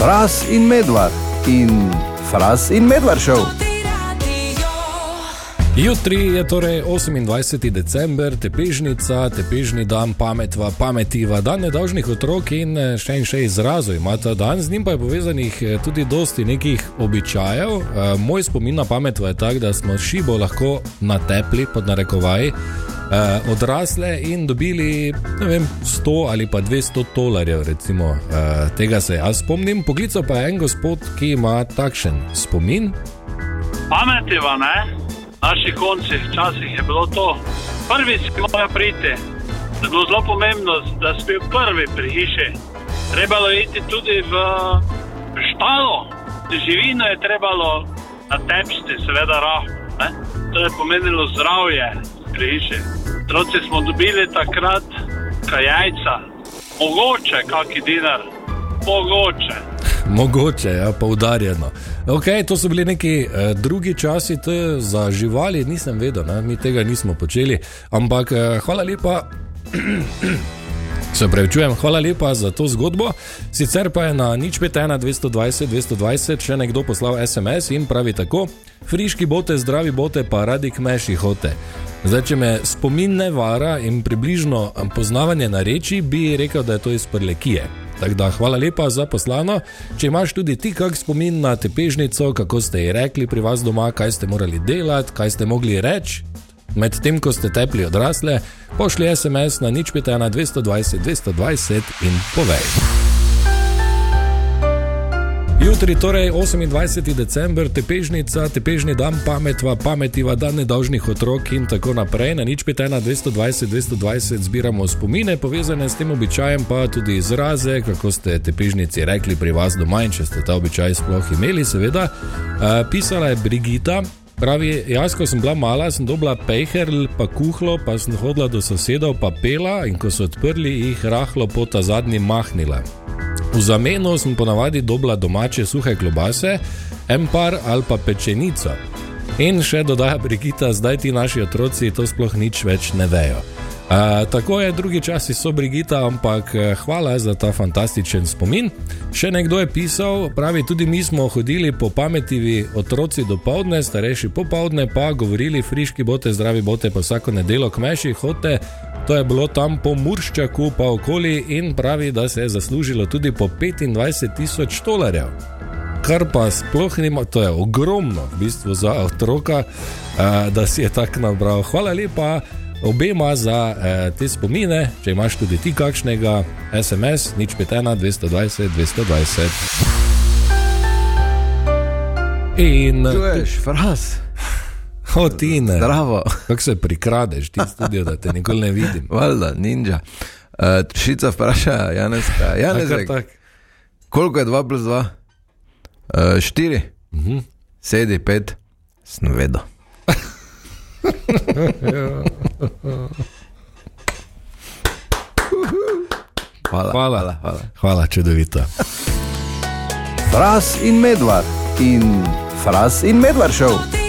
Fras in medvard in Fras in medvard šel. Jutri je torej 28. december, tepežnica, tepežni dan, pametva, pametiva, dan nedolžnih otrok in eh, še in še izrazov ima ta dan, z njim pa je povezanih eh, tudi dosti nekih običajev. Eh, Moj spomin na pametva je tak, da smo šibo lahko natepli pod narekovaj. Uh, odrasle in dobili vem, 100 ali pa 200 dolarjev, recimo, uh, tega se jaz spomnim. Poklical pa je en gospod, ki ima takšen spomin. Pametiva, ne? Naši konci, včasih je bilo to. Prvi si mora priti. Je bilo zelo pomembno, da si prvi pri hiši. Trebalo je iti tudi v štalo, živino je trebalo natepsti, seveda rahlo. To je pomenilo zdravje hiši. Otroci smo dobili takrat kaj jajca, mogoče kakšen dinar, mogoče. Mogoče, ja, poudarjeno. Okay, to so bili neki eh, drugi časi, to je za živali, nisem vedel, ne? mi tega nismo počeli. Ampak eh, hvala lepa. Se pravičujem, hvala lepa za to zgodbo. Sicer pa je na nič 5, 220, 220 še nekdo poslal SMS in pravi tako: Friški bote, zdravi bote, pa radi kmeši hote. Zdaj, če me spomin ne vara in približno poznavanje nareči, bi rekel, da je to iz prlekije. Tako da hvala lepa za poslano. Če imaš tudi ti kak spomin na tepežnico, kako ste ji rekli pri vas doma, kaj ste morali delati, kaj ste mogli reči, medtem ko ste tepli odrasle, pošli SMS na nič 5, 220, 220 in povej. Jutri, torej 28. december, tepežnica, tepežni dan, pametva, pametiva, dan nedolžnih otrok in tako naprej. Na nič 5, 220, 220 zbiramo spomine, povezane s tem običajem, pa tudi izraze, kako ste tepežnici rekli pri vas doma in če ste ta običaj sploh imeli, seveda. Uh, pisala je Brigita. Pravi, jaz, ko sem bila mala, sem dobila peherl, pa kuhlo, pa sem hodila do sosedov, pa pela in ko so odprli, jih rahlo po ta zadnji mahnila. V zameno sem ponavadi dobila domače suhe klobase, en par ali pa pečenico. In še dodaja Brigita, zdaj ti naši otroci to sploh nič več ne vejo. Uh, tako je, drugi časi so Brigita, ampak hvala za ta fantastičen spomin. Še nekdo je pisal, pravi, tudi mi smo hodili po pametivi otroci do povdne, starejši popovdne, pa govorili friški bote, zdravi bote, pa vsako nedelo kmeši hote. To je bilo tam po Murščaku, pa okoli in pravi, da se je zaslužilo tudi po 25 tisoč dolarjev. Kar pa sploh nima, to je ogromno, v bistvu za otroka, uh, da si je tako nabral. Hvala lepa obema za uh, te spomine, če imaš tudi ti kakšnega SMS, nič 5, 220, 220. In Čuješ, fras. Hotine. Zdravo. Kako se prikradeš, ti studio, da te nikoli ne vidim. Valjda, ninja. Uh, Šica vpraša, Janeska, Janezek, tak. koliko je 2 plus 2? Uh, 4, Uh -huh. sedi 5, sem vedel. Hvala. Hvala. hvala. Hvala, čudovito. Fras in medvard in Fras in medvard šel.